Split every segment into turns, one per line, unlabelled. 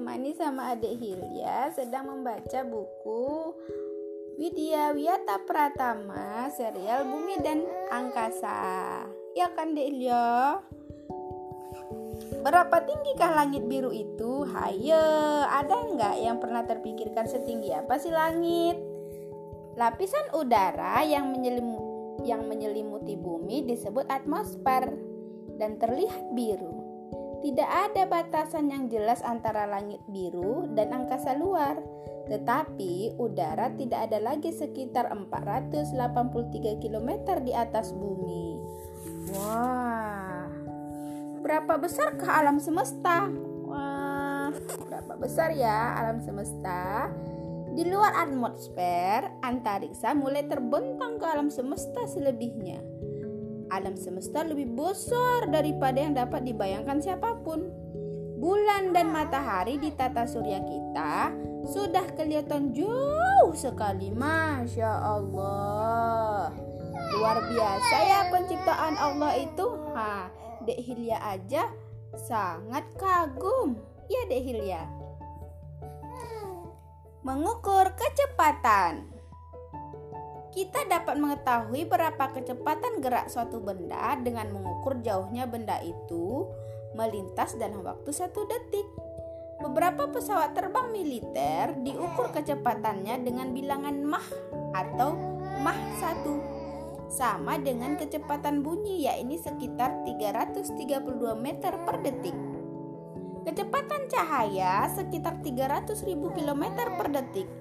ditemani sama adik Hilya sedang membaca buku Widya Wiyata Pratama serial Bumi dan Angkasa. Ya kan Dek Hilya? Berapa tinggikah langit biru itu? Hayo, ada nggak yang pernah terpikirkan setinggi apa sih langit? Lapisan udara yang yang menyelimuti bumi disebut atmosfer dan terlihat biru. Tidak ada batasan yang jelas antara langit biru dan angkasa luar, tetapi udara tidak ada lagi sekitar 483 km di atas bumi. Wah, Berapa besarkah alam semesta? Wah, berapa besar ya alam semesta? Di luar atmosfer, antariksa mulai terbentang ke alam semesta selebihnya. Alam semesta lebih besar daripada yang dapat dibayangkan siapa pun. Bulan dan matahari di tata surya kita sudah kelihatan jauh sekali, masya Allah. Luar biasa ya penciptaan Allah itu. Ha, Dek Hilya aja sangat kagum. Ya Dek Hilya. Mengukur kecepatan. Kita dapat mengetahui berapa kecepatan gerak suatu benda dengan mengukur jauhnya benda itu melintas dalam waktu satu detik. Beberapa pesawat terbang militer diukur kecepatannya dengan bilangan Mach atau Mach 1 sama dengan kecepatan bunyi yakni sekitar 332 meter per detik. Kecepatan cahaya sekitar 300.000 km per detik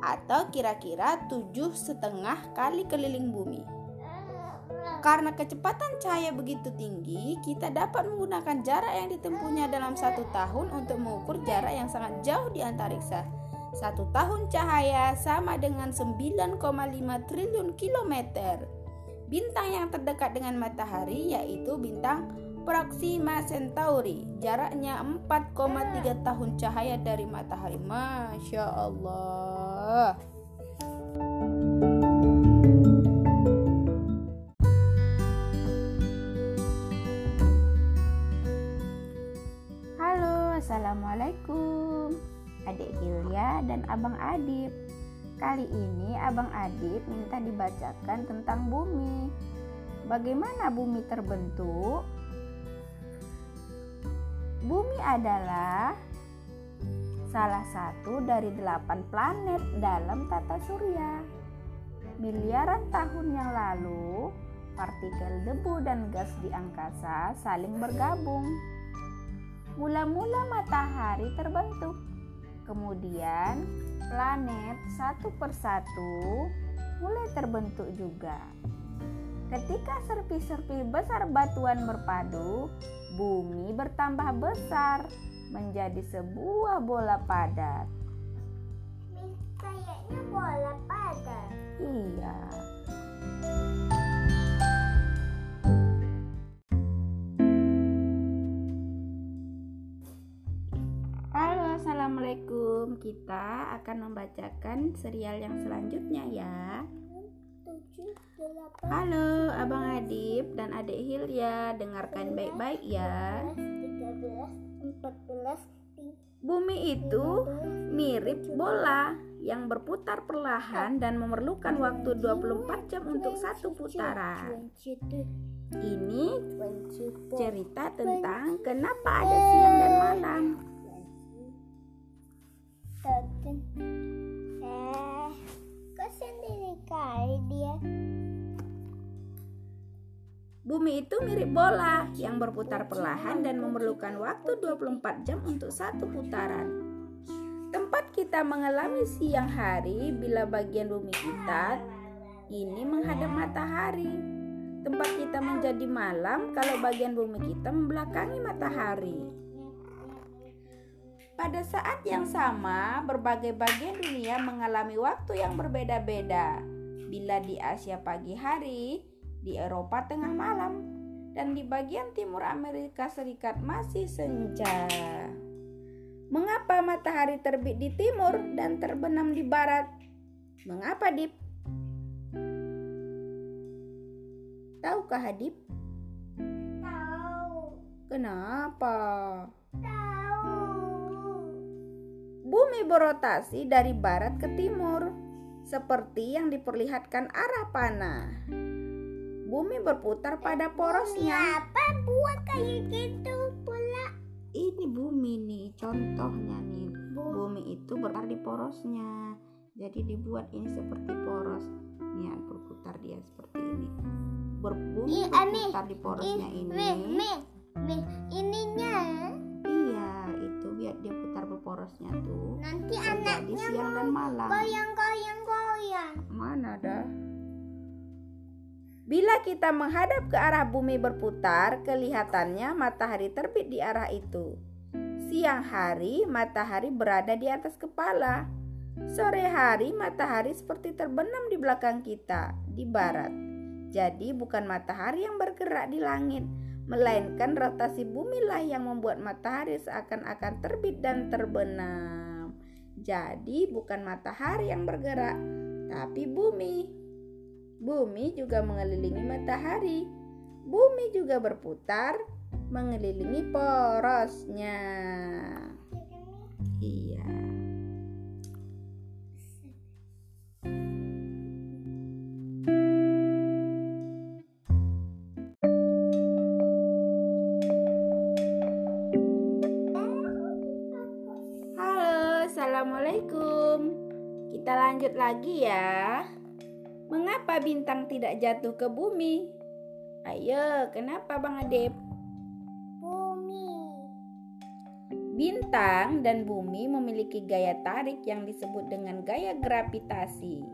atau kira-kira tujuh setengah kali keliling bumi. Karena kecepatan cahaya begitu tinggi, kita dapat menggunakan jarak yang ditempuhnya dalam satu tahun untuk mengukur jarak yang sangat jauh di antariksa. Satu tahun cahaya sama dengan 9,5 triliun kilometer. Bintang yang terdekat dengan matahari yaitu bintang Proxima Centauri. Jaraknya 4,3 tahun cahaya dari matahari. Masya Allah. Halo, Assalamualaikum. Adik Hilya dan Abang Adib. Kali ini Abang Adit minta dibacakan tentang bumi. Bagaimana bumi terbentuk? Bumi adalah salah satu dari delapan planet dalam tata surya. Miliaran tahun yang lalu, partikel debu dan gas di angkasa saling bergabung. Mula-mula matahari terbentuk. Kemudian planet satu persatu mulai terbentuk juga. Ketika serpi-serpi besar batuan berpadu, bumi bertambah besar menjadi sebuah bola padat.
Kayaknya bola padat.
Iya. Assalamualaikum. Kita akan membacakan serial yang selanjutnya ya. Halo Abang Adib dan Adik Hilya, dengarkan baik-baik ya. Bumi itu mirip bola yang berputar perlahan dan memerlukan waktu 24 jam untuk satu putaran. Ini cerita tentang kenapa ada siang dan malam.
Sendiri kali dia?
Bumi itu mirip bola yang berputar perlahan dan memerlukan waktu 24 jam untuk satu putaran. Tempat kita mengalami siang hari bila bagian bumi kita ini menghadap matahari. Tempat kita menjadi malam kalau bagian bumi kita membelakangi matahari. Pada saat yang sama, berbagai bagian dunia mengalami waktu yang berbeda-beda. Bila di Asia pagi hari, di Eropa tengah malam, dan di bagian timur Amerika Serikat masih senja. Mengapa matahari terbit di timur dan terbenam di barat? Mengapa, Dip? Tahukah, Hadip?
Tahu.
Kenapa?
Tahu.
Bumi berotasi dari barat ke timur, seperti yang diperlihatkan arah panah. Bumi berputar pada porosnya.
Apa buat kayak gitu pula?
Ini bumi nih, contohnya nih. Bumi itu berputar di porosnya. Jadi dibuat ini seperti poros. Nih, berputar dia seperti ini. Berbumi
Ami.
berputar di porosnya ini.
Meh, meh, ininya
Iya, itu biar dia putar berporosnya tuh.
nanti
Terjadi
anaknya
siang dan malam.
goyang goyang goyang.
Dah? Bila kita menghadap ke arah bumi berputar, kelihatannya matahari terbit di arah itu. Siang hari, matahari berada di atas kepala. Sore hari, matahari seperti terbenam di belakang kita, di barat. Jadi, bukan matahari yang bergerak di langit, melainkan rotasi bumi lah yang membuat matahari seakan-akan terbit dan terbenam. Jadi, bukan matahari yang bergerak, tapi bumi. Bumi juga mengelilingi matahari. Bumi juga berputar mengelilingi porosnya. Lagi ya. Mengapa bintang tidak jatuh ke bumi? Ayo, kenapa Bang Adep?
Bumi.
Bintang dan bumi memiliki gaya tarik yang disebut dengan gaya gravitasi.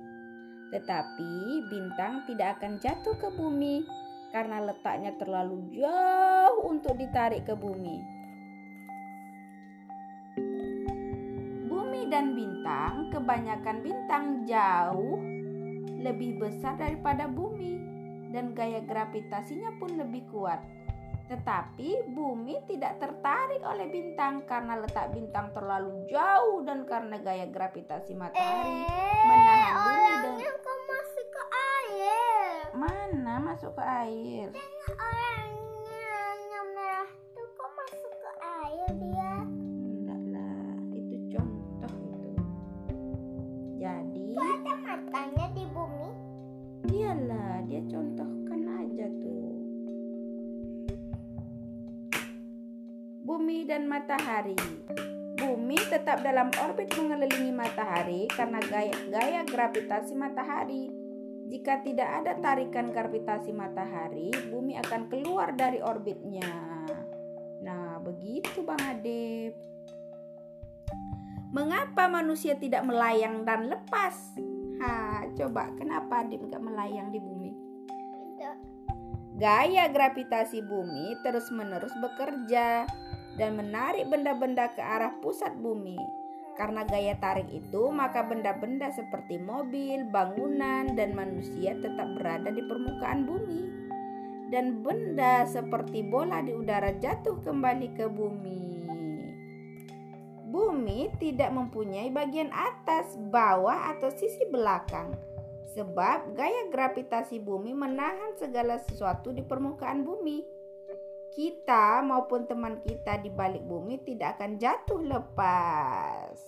Tetapi bintang tidak akan jatuh ke bumi karena letaknya terlalu jauh untuk ditarik ke bumi. Bumi dan bintang, kebanyakan bintang jauh lebih besar daripada bumi dan gaya gravitasinya pun lebih kuat. Tetapi bumi tidak tertarik oleh bintang karena letak bintang terlalu jauh dan karena gaya gravitasi matahari menahan bumi
kok masuk ke air?
mana masuk ke air.
Orangnya Bumi
dan matahari. Bumi tetap dalam orbit mengelilingi matahari karena gaya, gaya gravitasi matahari. Jika tidak ada tarikan gravitasi matahari, bumi akan keluar dari orbitnya. Nah, begitu Bang Adep. Mengapa manusia tidak melayang dan lepas? Ha, coba kenapa Adip nggak melayang di bumi? Gaya gravitasi bumi terus-menerus bekerja dan menarik benda-benda ke arah pusat bumi. Karena gaya tarik itu, maka benda-benda seperti mobil, bangunan, dan manusia tetap berada di permukaan bumi. Dan benda seperti bola di udara jatuh kembali ke bumi. Bumi tidak mempunyai bagian atas, bawah, atau sisi belakang, sebab gaya gravitasi bumi menahan segala sesuatu di permukaan bumi. Kita maupun teman kita di balik bumi tidak akan jatuh lepas.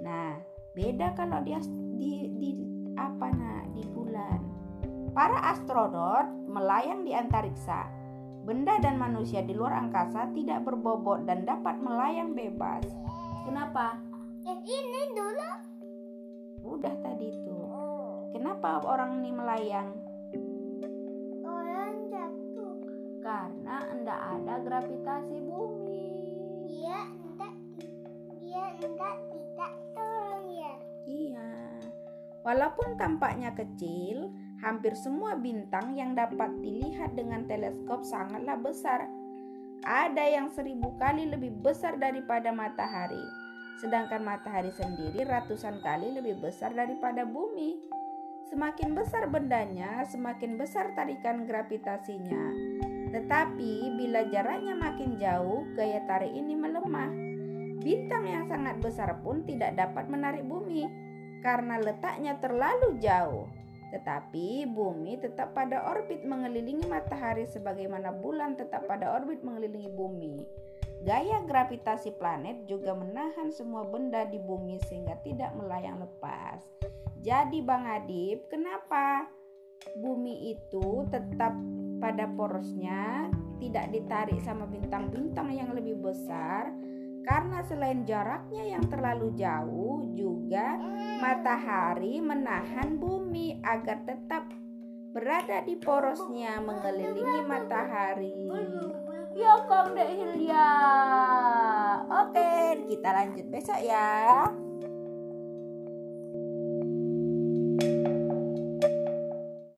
Nah, beda kalau dia di, di apa nah di bulan. Para astronot melayang di antariksa. Benda dan manusia di luar angkasa tidak berbobot dan dapat melayang bebas. Kenapa?
Ini dulu.
Udah tadi tuh.
Oh,
Kenapa orang ini melayang? Enggak ada gravitasi bumi.
Dia enggak dia enggak tidak turun ya.
Iya. Walaupun tampaknya kecil, hampir semua bintang yang dapat dilihat dengan teleskop sangatlah besar. Ada yang seribu kali lebih besar daripada matahari, sedangkan matahari sendiri ratusan kali lebih besar daripada bumi. Semakin besar bendanya, semakin besar tarikan gravitasinya. Tetapi bila jaraknya makin jauh, gaya tarik ini melemah. Bintang yang sangat besar pun tidak dapat menarik bumi karena letaknya terlalu jauh. Tetapi bumi tetap pada orbit mengelilingi matahari sebagaimana bulan tetap pada orbit mengelilingi bumi. Gaya gravitasi planet juga menahan semua benda di bumi sehingga tidak melayang lepas. Jadi Bang Adib, kenapa bumi itu tetap pada porosnya, tidak ditarik sama bintang-bintang yang lebih besar? Karena selain jaraknya yang terlalu jauh, juga matahari menahan bumi agar tetap berada di porosnya mengelilingi matahari. Ya Kang Dek Hilya. Oke, kita lanjut besok ya.